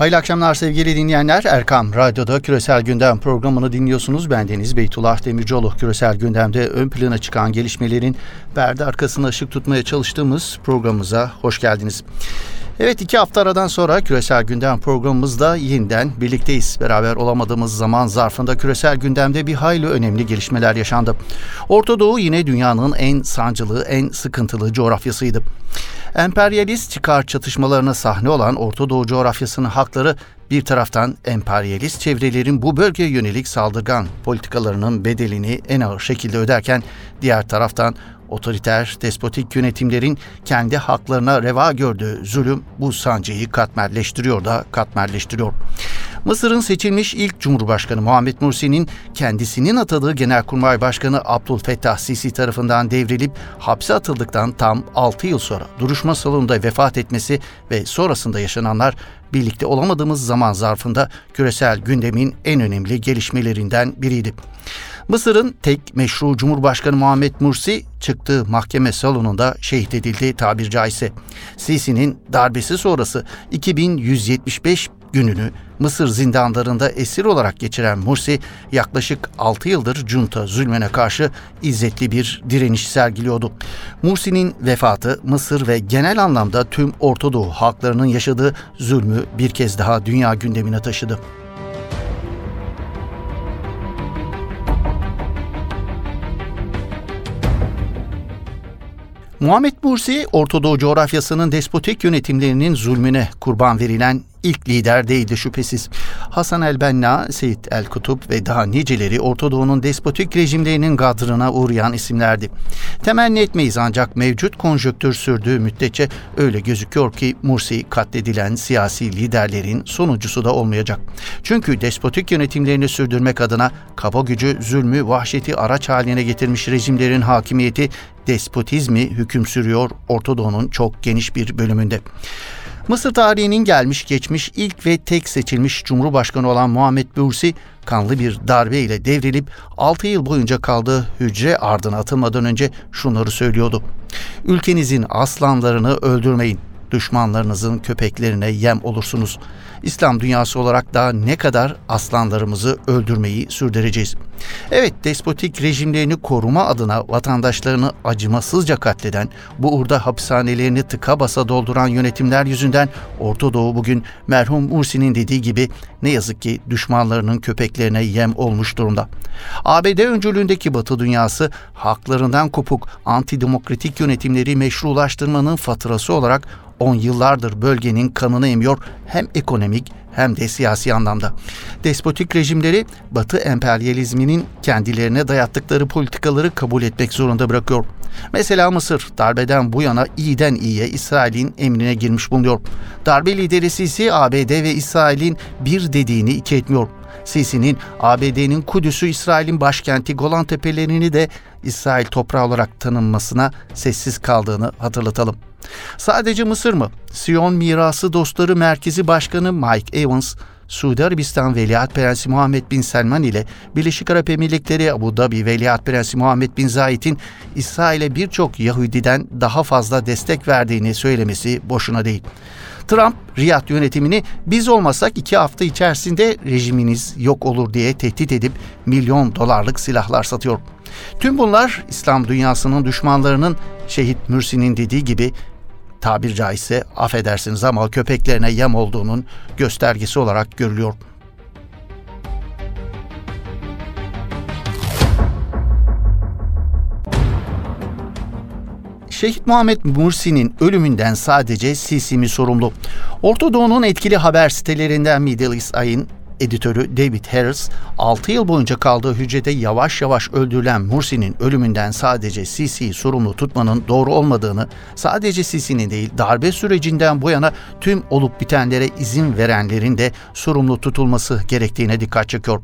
Hayırlı akşamlar sevgili dinleyenler. Erkam Radyo'da Küresel Gündem programını dinliyorsunuz. Ben Deniz Beytullah Demircioğlu. Küresel Gündem'de ön plana çıkan gelişmelerin perde arkasına ışık tutmaya çalıştığımız programımıza hoş geldiniz. Evet iki hafta aradan sonra Küresel Gündem programımızda yeniden birlikteyiz. Beraber olamadığımız zaman zarfında küresel gündemde bir hayli önemli gelişmeler yaşandı. Orta Doğu yine dünyanın en sancılı, en sıkıntılı coğrafyasıydı. Emperyalist çıkar çatışmalarına sahne olan Orta Doğu coğrafyasının hakları bir taraftan emperyalist çevrelerin bu bölgeye yönelik saldırgan politikalarının bedelini en ağır şekilde öderken diğer taraftan otoriter, despotik yönetimlerin kendi haklarına reva gördüğü zulüm bu sancıyı katmerleştiriyor da katmerleştiriyor. Mısır'ın seçilmiş ilk Cumhurbaşkanı Muhammed Mursi'nin kendisinin atadığı Genelkurmay Başkanı Abdülfettah Sisi tarafından devrilip hapse atıldıktan tam 6 yıl sonra duruşma salonunda vefat etmesi ve sonrasında yaşananlar birlikte olamadığımız zaman zarfında küresel gündemin en önemli gelişmelerinden biriydi. Mısır'ın tek meşru Cumhurbaşkanı Muhammed Mursi çıktığı mahkeme salonunda şehit edildi tabir caizse. Sisi'nin darbesi sonrası 2175 gününü Mısır zindanlarında esir olarak geçiren Mursi yaklaşık 6 yıldır junta zulmüne karşı izzetli bir direniş sergiliyordu. Mursi'nin vefatı Mısır ve genel anlamda tüm Orta halklarının yaşadığı zulmü bir kez daha dünya gündemine taşıdı. Muhammed Mursi, Ortadoğu coğrafyasının despotik yönetimlerinin zulmüne kurban verilen ilk lider değildi şüphesiz. Hasan el-Benna, Seyit el-Kutup ve daha niceleri Orta Doğu'nun despotik rejimlerinin gadrına uğrayan isimlerdi. Temenni etmeyiz ancak mevcut konjöktür sürdüğü müddetçe öyle gözüküyor ki Mursi katledilen siyasi liderlerin sonuncusu da olmayacak. Çünkü despotik yönetimlerini sürdürmek adına kaba gücü, zulmü, vahşeti araç haline getirmiş rejimlerin hakimiyeti despotizmi hüküm sürüyor Orta Doğu'nun çok geniş bir bölümünde. Mısır tarihinin gelmiş geçmiş ilk ve tek seçilmiş Cumhurbaşkanı olan Muhammed Mursi kanlı bir darbe ile devrilip 6 yıl boyunca kaldığı hücre ardına atılmadan önce şunları söylüyordu. Ülkenizin aslanlarını öldürmeyin. Düşmanlarınızın köpeklerine yem olursunuz. İslam dünyası olarak daha ne kadar aslanlarımızı öldürmeyi sürdüreceğiz. Evet despotik rejimlerini koruma adına vatandaşlarını acımasızca katleden, bu uğurda hapishanelerini tıka basa dolduran yönetimler yüzünden Orta Doğu bugün merhum Mursi'nin dediği gibi ne yazık ki düşmanlarının köpeklerine yem olmuş durumda. ABD öncülüğündeki Batı dünyası haklarından kopuk antidemokratik yönetimleri meşrulaştırmanın faturası olarak on yıllardır bölgenin kanını emiyor hem ekonomik hem de siyasi anlamda. Despotik rejimleri Batı emperyalizminin kendilerine dayattıkları politikaları kabul etmek zorunda bırakıyor. Mesela Mısır darbeden bu yana iyiden iyiye İsrail'in emrine girmiş bulunuyor. Darbe lideri Sisi ABD ve İsrail'in bir dediğini iki etmiyor. Sisi'nin ABD'nin Kudüs'ü İsrail'in başkenti Golan Tepelerini de İsrail toprağı olarak tanınmasına sessiz kaldığını hatırlatalım. Sadece Mısır mı? Siyon Mirası Dostları Merkezi Başkanı Mike Evans, Suudi Arabistan Veliaht Prensi Muhammed Bin Selman ile Birleşik Arap Emirlikleri Abu Dhabi Veliaht Prensi Muhammed Bin Zayed'in İsrail'e birçok Yahudiden daha fazla destek verdiğini söylemesi boşuna değil. Trump, Riyad yönetimini biz olmasak iki hafta içerisinde rejiminiz yok olur diye tehdit edip milyon dolarlık silahlar satıyor. Tüm bunlar İslam dünyasının düşmanlarının şehit Mürsi'nin dediği gibi tabir caizse affedersiniz ama köpeklerine yem olduğunun göstergesi olarak görülüyor. Şehit Muhammed Mursi'nin ölümünden sadece Sisi mi sorumlu? Orta Doğu'nun etkili haber sitelerinden Middle East Eye'in editörü David Harris, 6 yıl boyunca kaldığı hücrede yavaş yavaş öldürülen Mursi'nin ölümünden sadece Sisi'yi sorumlu tutmanın doğru olmadığını, sadece Sisi'nin değil darbe sürecinden bu yana tüm olup bitenlere izin verenlerin de sorumlu tutulması gerektiğine dikkat çekiyor.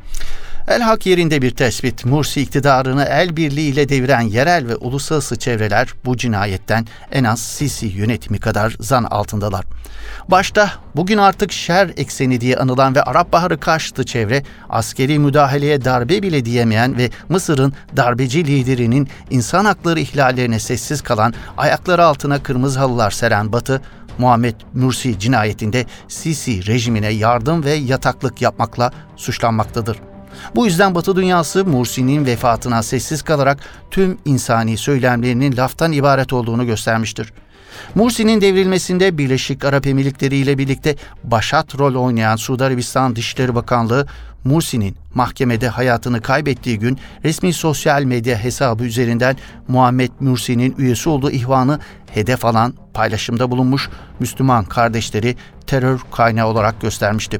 El hak yerinde bir tespit. Mursi iktidarını el birliğiyle deviren yerel ve uluslararası çevreler bu cinayetten en az Sisi yönetimi kadar zan altındalar. Başta bugün artık şer ekseni diye anılan ve Arap Baharı karşıtı çevre askeri müdahaleye darbe bile diyemeyen ve Mısır'ın darbeci liderinin insan hakları ihlallerine sessiz kalan ayakları altına kırmızı halılar seren Batı Muhammed Mursi cinayetinde Sisi rejimine yardım ve yataklık yapmakla suçlanmaktadır. Bu yüzden Batı dünyası Mursi'nin vefatına sessiz kalarak tüm insani söylemlerinin laftan ibaret olduğunu göstermiştir. Mursi'nin devrilmesinde Birleşik Arap Emirlikleri ile birlikte başat rol oynayan Suudi Arabistan Dışişleri Bakanlığı, Mursi'nin mahkemede hayatını kaybettiği gün resmi sosyal medya hesabı üzerinden Muhammed Mursi'nin üyesi olduğu ihvanı hedef alan paylaşımda bulunmuş Müslüman kardeşleri terör kaynağı olarak göstermişti.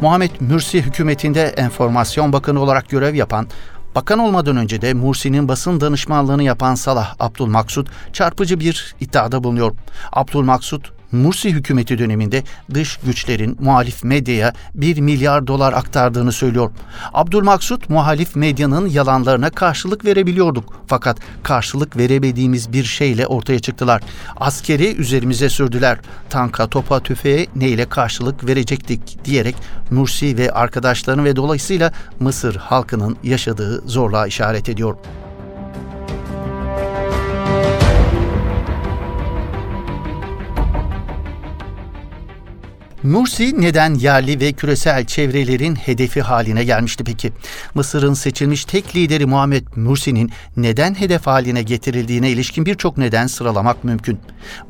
Muhammed Mürsi hükümetinde enformasyon bakanı olarak görev yapan, bakan olmadan önce de Mursi'nin basın danışmanlığını yapan Salah Abdülmaksud çarpıcı bir iddiada bulunuyor. Abdülmaksud Mursi hükümeti döneminde dış güçlerin muhalif medyaya 1 milyar dolar aktardığını söylüyor. Abdülmaksut muhalif medyanın yalanlarına karşılık verebiliyorduk. Fakat karşılık veremediğimiz bir şeyle ortaya çıktılar. Askeri üzerimize sürdüler. Tanka, topa, tüfeğe neyle karşılık verecektik diyerek Mursi ve arkadaşlarının ve dolayısıyla Mısır halkının yaşadığı zorluğa işaret ediyor. Mursi neden yerli ve küresel çevrelerin hedefi haline gelmişti peki? Mısır'ın seçilmiş tek lideri Muhammed Mursi'nin neden hedef haline getirildiğine ilişkin birçok neden sıralamak mümkün.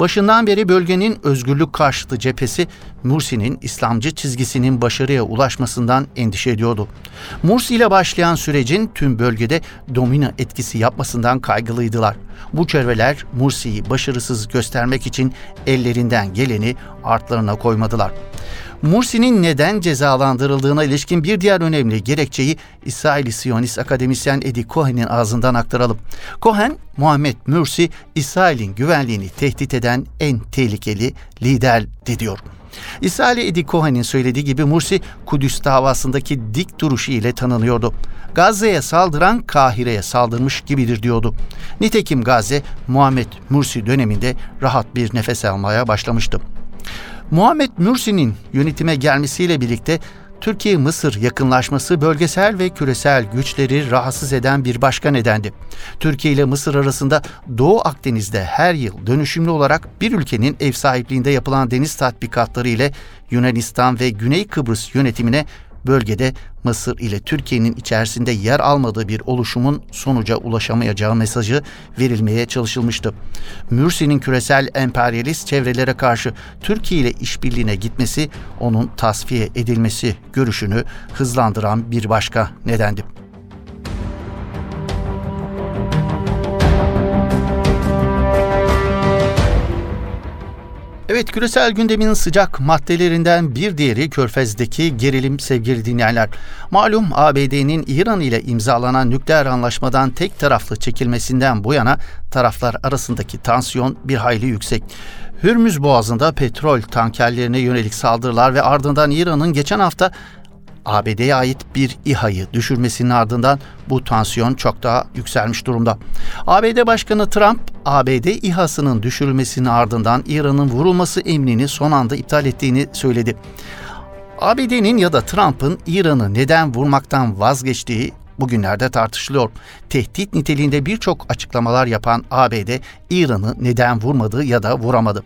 Başından beri bölgenin özgürlük karşıtı cephesi Mursi'nin İslamcı çizgisinin başarıya ulaşmasından endişe ediyordu. Mursi ile başlayan sürecin tüm bölgede domino etkisi yapmasından kaygılıydılar. Bu çevreler Mursi'yi başarısız göstermek için ellerinden geleni artlarına koymadılar. Mursi'nin neden cezalandırıldığına ilişkin bir diğer önemli gerekçeyi İsrail Siyonist akademisyen Eddie Cohen'in ağzından aktaralım. Cohen, Muhammed Mursi, İsrail'in güvenliğini tehdit eden en tehlikeli lider diyor. İsrail Eddie Cohen'in söylediği gibi Mursi, Kudüs davasındaki dik duruşu ile tanınıyordu. Gazze'ye saldıran Kahire'ye saldırmış gibidir diyordu. Nitekim Gazze, Muhammed Mursi döneminde rahat bir nefes almaya başlamıştı. Muhammed Mursi'nin yönetime gelmesiyle birlikte Türkiye-Mısır yakınlaşması bölgesel ve küresel güçleri rahatsız eden bir başka nedendi. Türkiye ile Mısır arasında Doğu Akdeniz'de her yıl dönüşümlü olarak bir ülkenin ev sahipliğinde yapılan deniz tatbikatları ile Yunanistan ve Güney Kıbrıs yönetimine bölgede Mısır ile Türkiye'nin içerisinde yer almadığı bir oluşumun sonuca ulaşamayacağı mesajı verilmeye çalışılmıştı. Mürsi'nin küresel emperyalist çevrelere karşı Türkiye ile işbirliğine gitmesi onun tasfiye edilmesi görüşünü hızlandıran bir başka nedendi. Evet küresel gündemin sıcak maddelerinden bir diğeri Körfez'deki gerilim sevgili dinleyenler. Malum ABD'nin İran ile imzalanan nükleer anlaşmadan tek taraflı çekilmesinden bu yana taraflar arasındaki tansiyon bir hayli yüksek. Hürmüz Boğazı'nda petrol tankerlerine yönelik saldırılar ve ardından İran'ın geçen hafta ABD'ye ait bir İHA'yı düşürmesinin ardından bu tansiyon çok daha yükselmiş durumda. ABD Başkanı Trump, ABD İHA'sının düşürülmesinin ardından İran'ın vurulması emrini son anda iptal ettiğini söyledi. ABD'nin ya da Trump'ın İran'ı neden vurmaktan vazgeçtiği bugünlerde tartışılıyor. Tehdit niteliğinde birçok açıklamalar yapan ABD, İran'ı neden vurmadı ya da vuramadı.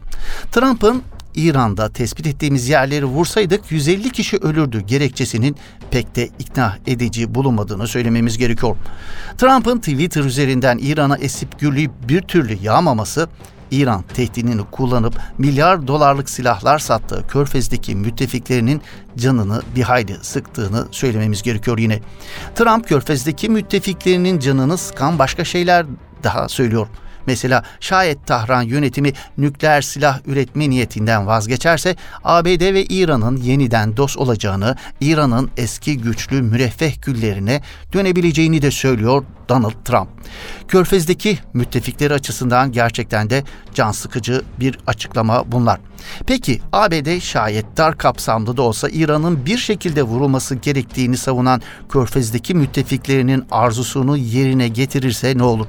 Trump'ın İran'da tespit ettiğimiz yerleri vursaydık 150 kişi ölürdü gerekçesinin pek de ikna edici bulunmadığını söylememiz gerekiyor. Trump'ın Twitter üzerinden İran'a esip gürleyip bir türlü yağmaması İran tehdidini kullanıp milyar dolarlık silahlar sattığı Körfez'deki müttefiklerinin canını bir hayli sıktığını söylememiz gerekiyor yine. Trump Körfez'deki müttefiklerinin canını sıkan başka şeyler daha söylüyor. Mesela şayet Tahran yönetimi nükleer silah üretme niyetinden vazgeçerse ABD ve İran'ın yeniden dost olacağını, İran'ın eski güçlü müreffeh güllerine dönebileceğini de söylüyor Donald Trump. Körfez'deki müttefikleri açısından gerçekten de can sıkıcı bir açıklama bunlar. Peki ABD şayet dar kapsamlı da olsa İran'ın bir şekilde vurulması gerektiğini savunan Körfez'deki müttefiklerinin arzusunu yerine getirirse ne olur?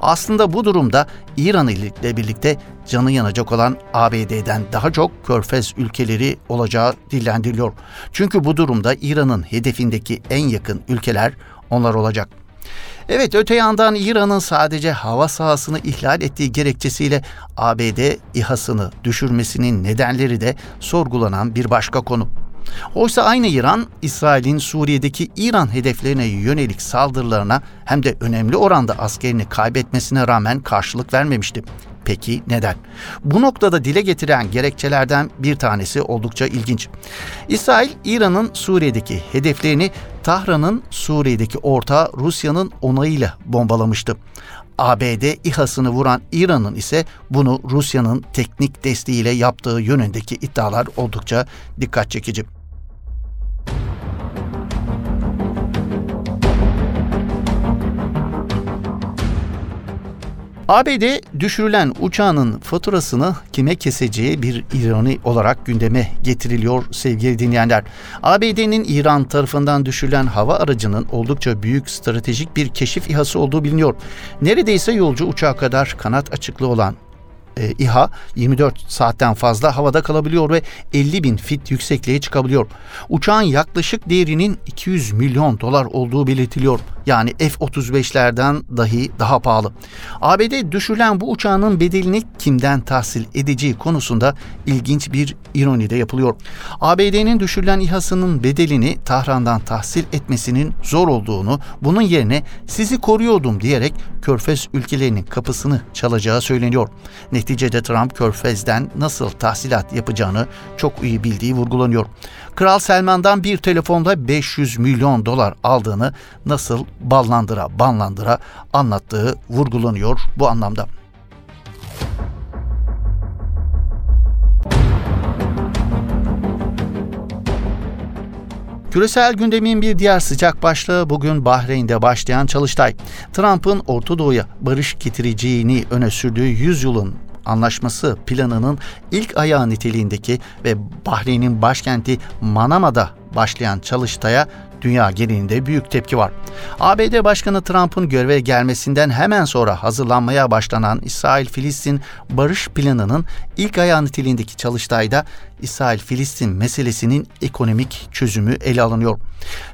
Aslında bu durumda İran ile birlikte canı yanacak olan ABD'den daha çok körfez ülkeleri olacağı dillendiriliyor. Çünkü bu durumda İran'ın hedefindeki en yakın ülkeler onlar olacak. Evet öte yandan İran'ın sadece hava sahasını ihlal ettiği gerekçesiyle ABD İHA'sını düşürmesinin nedenleri de sorgulanan bir başka konu. Oysa aynı İran, İsrail'in Suriye'deki İran hedeflerine yönelik saldırılarına hem de önemli oranda askerini kaybetmesine rağmen karşılık vermemişti. Peki neden? Bu noktada dile getiren gerekçelerden bir tanesi oldukça ilginç. İsrail, İran'ın Suriye'deki hedeflerini Tahran'ın Suriye'deki ortağı Rusya'nın onayıyla bombalamıştı. ABD İHA'sını vuran İran'ın ise bunu Rusya'nın teknik desteğiyle yaptığı yönündeki iddialar oldukça dikkat çekici. ABD düşürülen uçağının faturasını kime keseceği bir ironi olarak gündeme getiriliyor sevgili dinleyenler. ABD'nin İran tarafından düşürülen hava aracının oldukça büyük stratejik bir keşif İHA'sı olduğu biliniyor. Neredeyse yolcu uçağı kadar kanat açıklığı olan e, İHA 24 saatten fazla havada kalabiliyor ve 50 bin fit yüksekliğe çıkabiliyor. Uçağın yaklaşık değerinin 200 milyon dolar olduğu belirtiliyor. Yani F-35'lerden dahi daha pahalı. ABD düşürülen bu uçağın bedelini kimden tahsil edeceği konusunda ilginç bir ironi de yapılıyor. ABD'nin düşürülen İHA'sının bedelini Tahran'dan tahsil etmesinin zor olduğunu, bunun yerine sizi koruyordum diyerek Körfez ülkelerinin kapısını çalacağı söyleniyor. Neticede Trump Körfez'den nasıl tahsilat yapacağını çok iyi bildiği vurgulanıyor. Kral Selman'dan bir telefonda 500 milyon dolar aldığını nasıl ballandıra banlandıra anlattığı vurgulanıyor bu anlamda. Küresel gündemin bir diğer sıcak başlığı bugün Bahreyn'de başlayan Çalıştay. Trump'ın Orta Doğu'ya barış getireceğini öne sürdüğü 100 yılın anlaşması planının ilk ayağı niteliğindeki ve Bahreyn'in başkenti Manama'da başlayan çalıştaya dünya genelinde büyük tepki var. ABD Başkanı Trump'ın göreve gelmesinden hemen sonra hazırlanmaya başlanan İsrail-Filistin barış planının ilk ayağı niteliğindeki çalıştayda İsrail-Filistin meselesinin ekonomik çözümü ele alınıyor.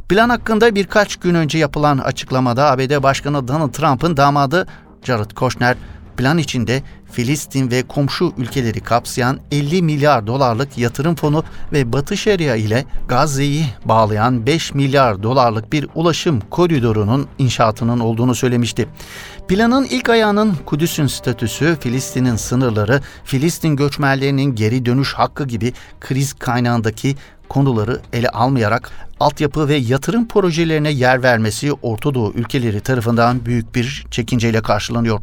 Plan hakkında birkaç gün önce yapılan açıklamada ABD Başkanı Donald Trump'ın damadı Jared Kushner plan içinde Filistin ve komşu ülkeleri kapsayan 50 milyar dolarlık yatırım fonu ve Batı Şeria ile Gazze'yi bağlayan 5 milyar dolarlık bir ulaşım koridorunun inşaatının olduğunu söylemişti. Planın ilk ayağının Kudüs'ün statüsü, Filistin'in sınırları, Filistin göçmenlerinin geri dönüş hakkı gibi kriz kaynağındaki konuları ele almayarak altyapı ve yatırım projelerine yer vermesi Orta Doğu ülkeleri tarafından büyük bir çekinceyle karşılanıyor.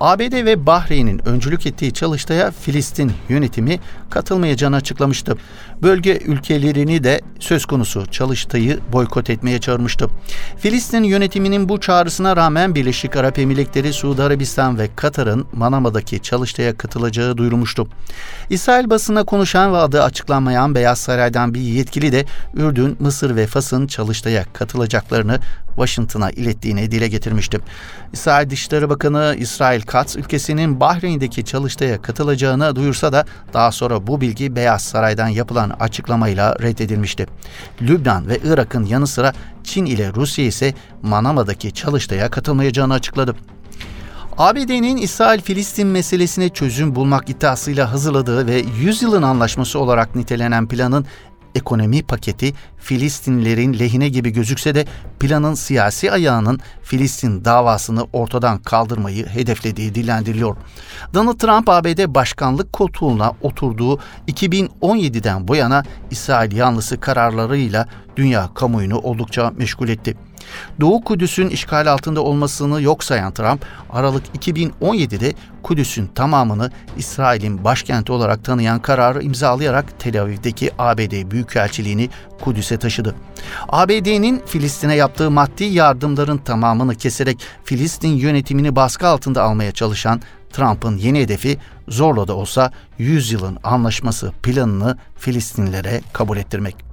ABD ve Bahreyn'in öncülük ettiği çalıştaya Filistin yönetimi katılmayacağını açıklamıştı. Bölge ülkelerini de söz konusu çalıştayı boykot etmeye çağırmıştı. Filistin yönetiminin bu çağrısına rağmen Birleşik Arap Emirlikleri, Suudi Arabistan ve Katar'ın Manama'daki çalıştaya katılacağı duyurmuştu. İsrail basına konuşan ve adı açıklanmayan Beyaz Saray'dan bir yetkili de Ürdün, Mısır ve Fas'ın çalıştaya katılacaklarını Washington'a ilettiğini dile getirmişti. İsrail Dışişleri Bakanı İsrail Katz ülkesinin Bahreyn'deki çalıştaya katılacağını duyursa da daha sonra bu bilgi Beyaz Saray'dan yapılan açıklamayla reddedilmişti. Lübnan ve Irak'ın yanı sıra Çin ile Rusya ise Manama'daki çalıştaya katılmayacağını açıkladı. ABD'nin İsrail-Filistin meselesine çözüm bulmak iddiasıyla hazırladığı ve 100 yılın anlaşması olarak nitelenen planın ekonomi paketi Filistinlerin lehine gibi gözükse de planın siyasi ayağının Filistin davasını ortadan kaldırmayı hedeflediği dillendiriliyor. Donald Trump ABD başkanlık koltuğuna oturduğu 2017'den bu yana İsrail yanlısı kararlarıyla dünya kamuoyunu oldukça meşgul etti. Doğu Kudüs'ün işgal altında olmasını yok sayan Trump, Aralık 2017'de Kudüs'ün tamamını İsrail'in başkenti olarak tanıyan kararı imzalayarak Tel Aviv'deki ABD Büyükelçiliğini Kudüs'e taşıdı. ABD'nin Filistin'e yaptığı maddi yardımların tamamını keserek Filistin yönetimini baskı altında almaya çalışan Trump'ın yeni hedefi zorla da olsa 100 yılın anlaşması planını Filistinlilere kabul ettirmek.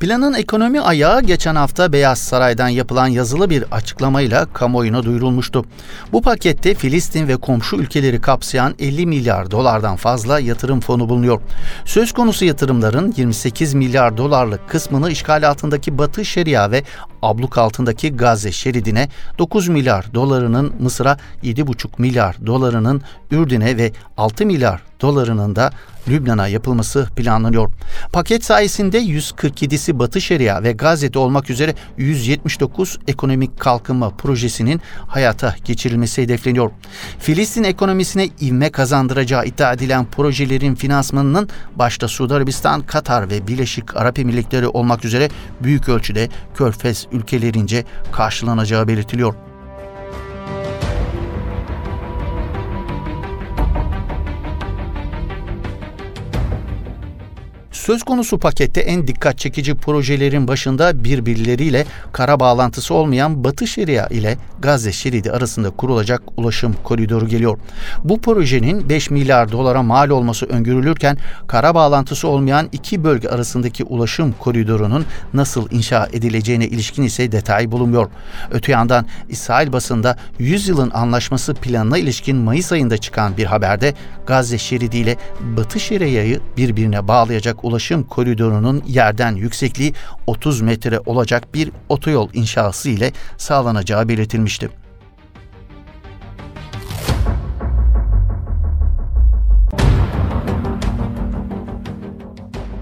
Planın ekonomi ayağı geçen hafta Beyaz Saray'dan yapılan yazılı bir açıklamayla kamuoyuna duyurulmuştu. Bu pakette Filistin ve komşu ülkeleri kapsayan 50 milyar dolardan fazla yatırım fonu bulunuyor. Söz konusu yatırımların 28 milyar dolarlık kısmını işgal altındaki Batı Şeria ve abluk altındaki Gazze şeridine 9 milyar dolarının Mısır'a 7,5 milyar dolarının Ürdün'e ve 6 milyar dolarının da Lübnan'a yapılması planlanıyor. Paket sayesinde 147'si Batı Şeria ve Gazze'de olmak üzere 179 ekonomik kalkınma projesinin hayata geçirilmesi hedefleniyor. Filistin ekonomisine ivme kazandıracağı iddia edilen projelerin finansmanının başta Suudi Arabistan, Katar ve Birleşik Arap Emirlikleri olmak üzere büyük ölçüde Körfez ülkelerince karşılanacağı belirtiliyor. Söz konusu pakette en dikkat çekici projelerin başında birbirleriyle kara bağlantısı olmayan Batı Şeria ile Gazze şeridi arasında kurulacak ulaşım koridoru geliyor. Bu projenin 5 milyar dolara mal olması öngörülürken kara bağlantısı olmayan iki bölge arasındaki ulaşım koridorunun nasıl inşa edileceğine ilişkin ise detay bulunmuyor. Öte yandan İsrail basında 100 yılın anlaşması planına ilişkin Mayıs ayında çıkan bir haberde Gazze şeridi ile Batı Şeria'yı birbirine bağlayacak ulaşım koridorunun yerden yüksekliği 30 metre olacak bir otoyol inşası ile sağlanacağı belirtilmişti.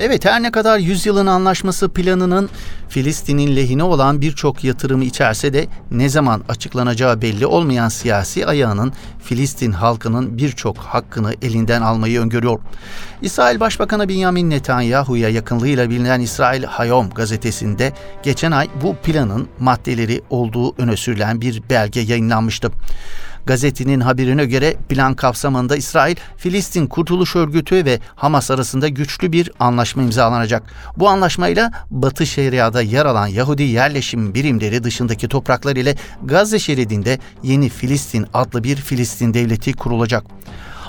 Evet her ne kadar yüzyılın anlaşması planının Filistin'in lehine olan birçok yatırımı içerse de ne zaman açıklanacağı belli olmayan siyasi ayağının Filistin halkının birçok hakkını elinden almayı öngörüyor. İsrail Başbakanı Benjamin Netanyahu'ya yakınlığıyla bilinen İsrail Hayom gazetesinde geçen ay bu planın maddeleri olduğu öne sürülen bir belge yayınlanmıştı. Gazetenin haberine göre plan kapsamında İsrail, Filistin Kurtuluş Örgütü ve Hamas arasında güçlü bir anlaşma imzalanacak. Bu anlaşmayla Batı Şeria'da yer alan Yahudi yerleşim birimleri dışındaki topraklar ile Gazze şeridinde yeni Filistin adlı bir Filistin devleti kurulacak.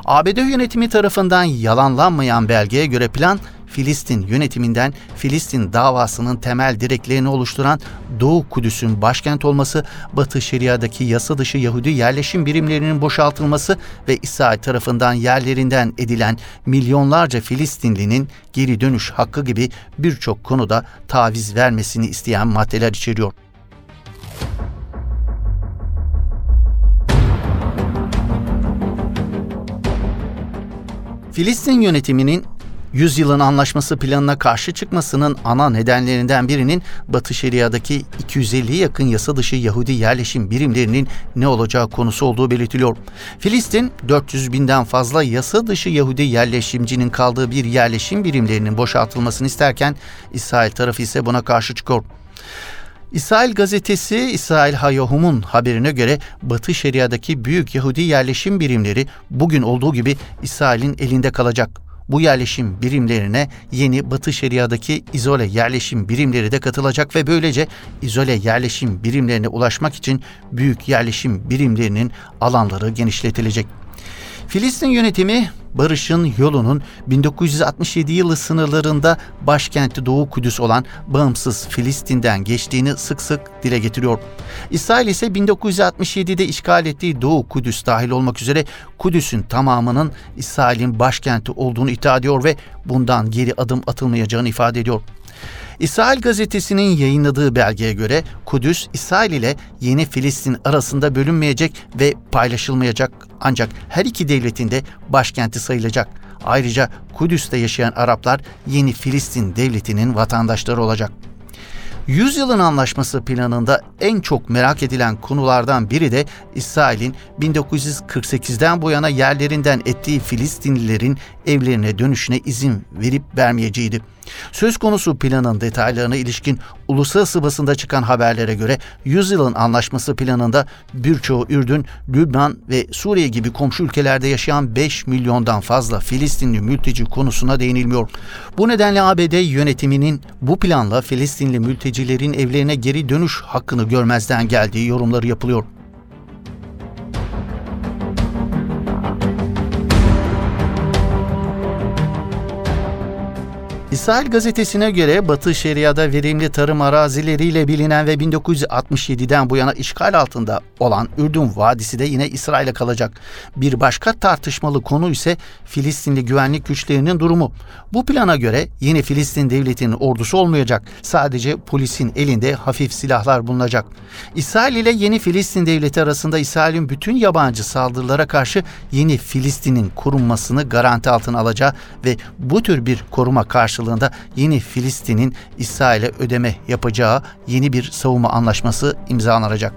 ABD yönetimi tarafından yalanlanmayan belgeye göre plan Filistin yönetiminden Filistin davasının temel direklerini oluşturan Doğu Kudüs'ün başkent olması, Batı Şeria'daki yasa dışı Yahudi yerleşim birimlerinin boşaltılması ve İsrail tarafından yerlerinden edilen milyonlarca Filistinlinin geri dönüş hakkı gibi birçok konuda taviz vermesini isteyen maddeler içeriyor. Filistin yönetiminin Yüzyılın anlaşması planına karşı çıkmasının ana nedenlerinden birinin Batı Şeria'daki 250 yakın yasa dışı Yahudi yerleşim birimlerinin ne olacağı konusu olduğu belirtiliyor. Filistin 400 binden fazla yasa dışı Yahudi yerleşimcinin kaldığı bir yerleşim birimlerinin boşaltılmasını isterken İsrail tarafı ise buna karşı çıkıyor. İsrail gazetesi İsrail Hayohum'un haberine göre Batı Şeria'daki büyük Yahudi yerleşim birimleri bugün olduğu gibi İsrail'in elinde kalacak. Bu yerleşim birimlerine yeni Batı Şeria'daki izole yerleşim birimleri de katılacak ve böylece izole yerleşim birimlerine ulaşmak için büyük yerleşim birimlerinin alanları genişletilecek. Filistin yönetimi barışın yolunun 1967 yılı sınırlarında başkenti Doğu Kudüs olan bağımsız Filistin'den geçtiğini sık sık dile getiriyor. İsrail ise 1967'de işgal ettiği Doğu Kudüs dahil olmak üzere Kudüs'ün tamamının İsrail'in başkenti olduğunu iddia ediyor ve bundan geri adım atılmayacağını ifade ediyor. İsrail gazetesinin yayınladığı belgeye göre Kudüs, İsrail ile yeni Filistin arasında bölünmeyecek ve paylaşılmayacak ancak her iki devletin de başkenti sayılacak. Ayrıca Kudüs'te yaşayan Araplar yeni Filistin devletinin vatandaşları olacak. Yüzyılın Anlaşması planında en çok merak edilen konulardan biri de İsrail'in 1948'den bu yana yerlerinden ettiği Filistinlilerin evlerine dönüşüne izin verip vermeyeceğiydi. Söz konusu planın detaylarına ilişkin uluslararası basında çıkan haberlere göre yüzyılın anlaşması planında birçoğu Ürdün, Lübnan ve Suriye gibi komşu ülkelerde yaşayan 5 milyondan fazla Filistinli mülteci konusuna değinilmiyor. Bu nedenle ABD yönetiminin bu planla Filistinli mültecilerin evlerine geri dönüş hakkını görmezden geldiği yorumları yapılıyor. İsrail gazetesine göre Batı Şeria'da verimli tarım arazileriyle bilinen ve 1967'den bu yana işgal altında olan Ürdün Vadisi de yine İsrail'e kalacak. Bir başka tartışmalı konu ise Filistinli güvenlik güçlerinin durumu. Bu plana göre yeni Filistin devletinin ordusu olmayacak. Sadece polisin elinde hafif silahlar bulunacak. İsrail ile yeni Filistin devleti arasında İsrail'in bütün yabancı saldırılara karşı yeni Filistin'in korunmasını garanti altına alacağı ve bu tür bir koruma karşılığında yeni Filistin'in İsrail'e ödeme yapacağı yeni bir savunma anlaşması imzalanacak.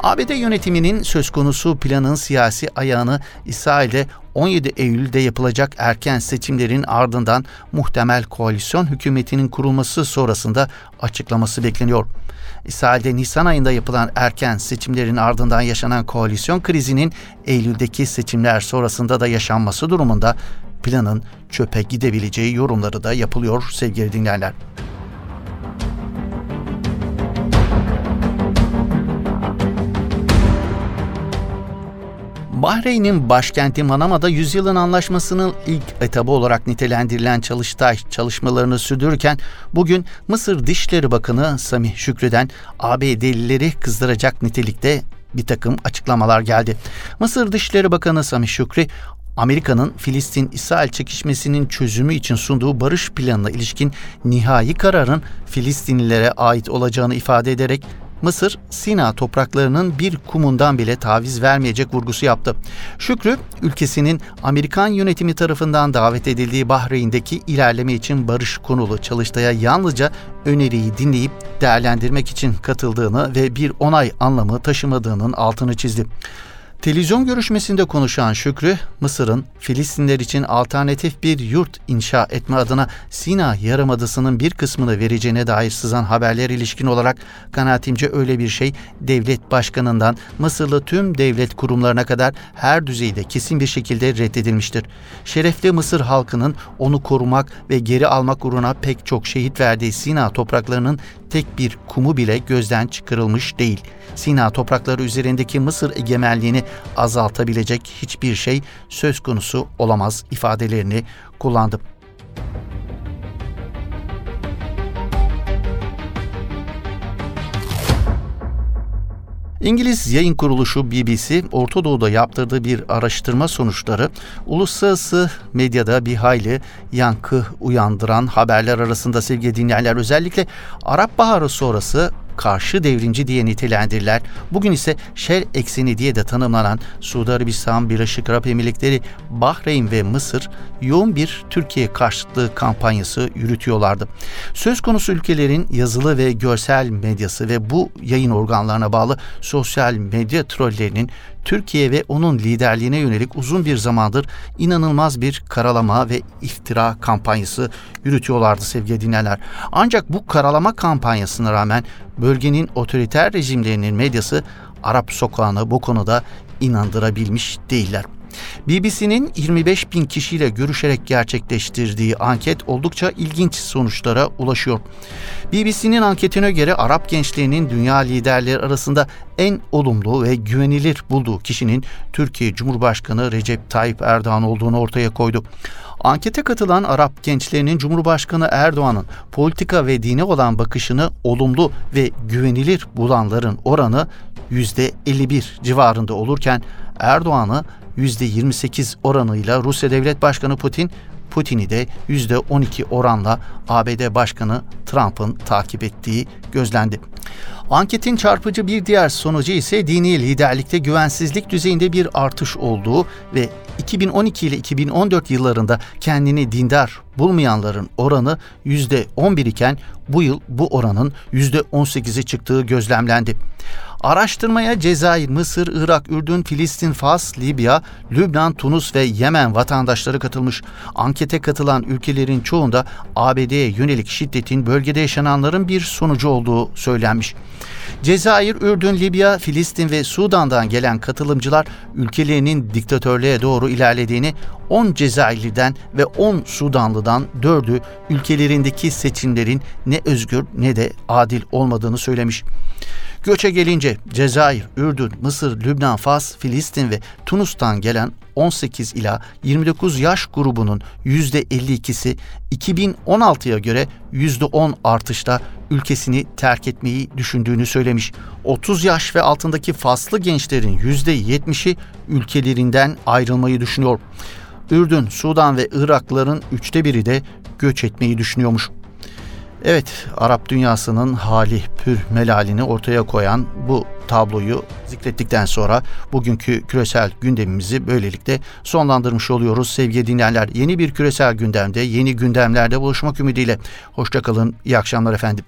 ABD yönetiminin söz konusu planın siyasi ayağını İsrail'de 17 Eylül'de yapılacak erken seçimlerin ardından muhtemel koalisyon hükümetinin kurulması sonrasında açıklaması bekleniyor. İsrail'de Nisan ayında yapılan erken seçimlerin ardından yaşanan koalisyon krizinin Eylül'deki seçimler sonrasında da yaşanması durumunda planın çöpe gidebileceği yorumları da yapılıyor sevgili dinleyenler. Bahreyn'in başkenti Manama'da yüzyılın anlaşmasının ilk etabı olarak nitelendirilen Çalıştay çalışmalarını sürdürürken bugün Mısır Dışişleri Bakanı Samih Şükrü'den ABD'lileri kızdıracak nitelikte bir takım açıklamalar geldi. Mısır Dışişleri Bakanı Samih Şükrü Amerika'nın Filistin-İsrail çekişmesinin çözümü için sunduğu barış planına ilişkin nihai kararın Filistinlilere ait olacağını ifade ederek Mısır, Sina topraklarının bir kumundan bile taviz vermeyecek vurgusu yaptı. Şükrü, ülkesinin Amerikan yönetimi tarafından davet edildiği Bahreyn'deki ilerleme için barış konulu çalıştaya yalnızca öneriyi dinleyip değerlendirmek için katıldığını ve bir onay anlamı taşımadığının altını çizdi. Televizyon görüşmesinde konuşan Şükrü, Mısır'ın Filistinler için alternatif bir yurt inşa etme adına Sina Yarımadası'nın bir kısmını vereceğine dair sızan haberler ilişkin olarak kanaatimce öyle bir şey devlet başkanından Mısırlı tüm devlet kurumlarına kadar her düzeyde kesin bir şekilde reddedilmiştir. Şerefli Mısır halkının onu korumak ve geri almak uğruna pek çok şehit verdiği Sina topraklarının tek bir kumu bile gözden çıkarılmış değil. Sina toprakları üzerindeki Mısır egemenliğini azaltabilecek hiçbir şey söz konusu olamaz ifadelerini kullandı. İngiliz yayın kuruluşu BBC, Orta Doğu'da yaptırdığı bir araştırma sonuçları uluslararası medyada bir hayli yankı uyandıran haberler arasında sevgili dinleyenler. Özellikle Arap Baharı sonrası karşı devrimci diye nitelendirilen, bugün ise şer ekseni diye de tanımlanan Suudi Arabistan, Birleşik Arap Emirlikleri, Bahreyn ve Mısır yoğun bir Türkiye karşıtlığı kampanyası yürütüyorlardı. Söz konusu ülkelerin yazılı ve görsel medyası ve bu yayın organlarına bağlı sosyal medya trollerinin Türkiye ve onun liderliğine yönelik uzun bir zamandır inanılmaz bir karalama ve iftira kampanyası yürütüyorlardı sevgili dinleyenler. Ancak bu karalama kampanyasına rağmen bölgenin otoriter rejimlerinin medyası Arap sokağını bu konuda inandırabilmiş değiller. BBC'nin 25 bin kişiyle görüşerek gerçekleştirdiği anket oldukça ilginç sonuçlara ulaşıyor. BBC'nin anketine göre Arap gençliğinin dünya liderleri arasında en olumlu ve güvenilir bulduğu kişinin Türkiye Cumhurbaşkanı Recep Tayyip Erdoğan olduğunu ortaya koydu. Ankete katılan Arap gençlerinin Cumhurbaşkanı Erdoğan'ın politika ve dine olan bakışını olumlu ve güvenilir bulanların oranı %51 civarında olurken Erdoğan'ı %28 oranıyla Rusya Devlet Başkanı Putin, Putin'i de %12 oranla ABD Başkanı Trump'ın takip ettiği gözlendi. Anketin çarpıcı bir diğer sonucu ise dini liderlikte güvensizlik düzeyinde bir artış olduğu ve 2012 ile 2014 yıllarında kendini dindar bulmayanların oranı %11 iken bu yıl bu oranın %18'e çıktığı gözlemlendi. Araştırmaya Cezayir, Mısır, Irak, Ürdün, Filistin, Fas, Libya, Lübnan, Tunus ve Yemen vatandaşları katılmış. Ankete katılan ülkelerin çoğunda ABD'ye yönelik şiddetin bölgede yaşananların bir sonucu olduğu söylenmiş. Cezayir, Ürdün, Libya, Filistin ve Sudan'dan gelen katılımcılar ülkelerinin diktatörlüğe doğru ilerlediğini 10 Cezayirli'den ve 10 Sudanlı'dan 4'ü ülkelerindeki seçimlerin ne özgür ne de adil olmadığını söylemiş. Göçe gelince Cezayir, Ürdün, Mısır, Lübnan, Fas, Filistin ve Tunus'tan gelen 18 ila 29 yaş grubunun %52'si 2016'ya göre %10 artışla ülkesini terk etmeyi düşündüğünü söylemiş. 30 yaş ve altındaki faslı gençlerin %70'i ülkelerinden ayrılmayı düşünüyor. Ürdün, Sudan ve Irakların üçte biri de göç etmeyi düşünüyormuş. Evet, Arap dünyasının hali pür melalini ortaya koyan bu tabloyu zikrettikten sonra bugünkü küresel gündemimizi böylelikle sonlandırmış oluyoruz. Sevgili dinleyenler yeni bir küresel gündemde, yeni gündemlerde buluşmak ümidiyle. Hoşçakalın, iyi akşamlar efendim.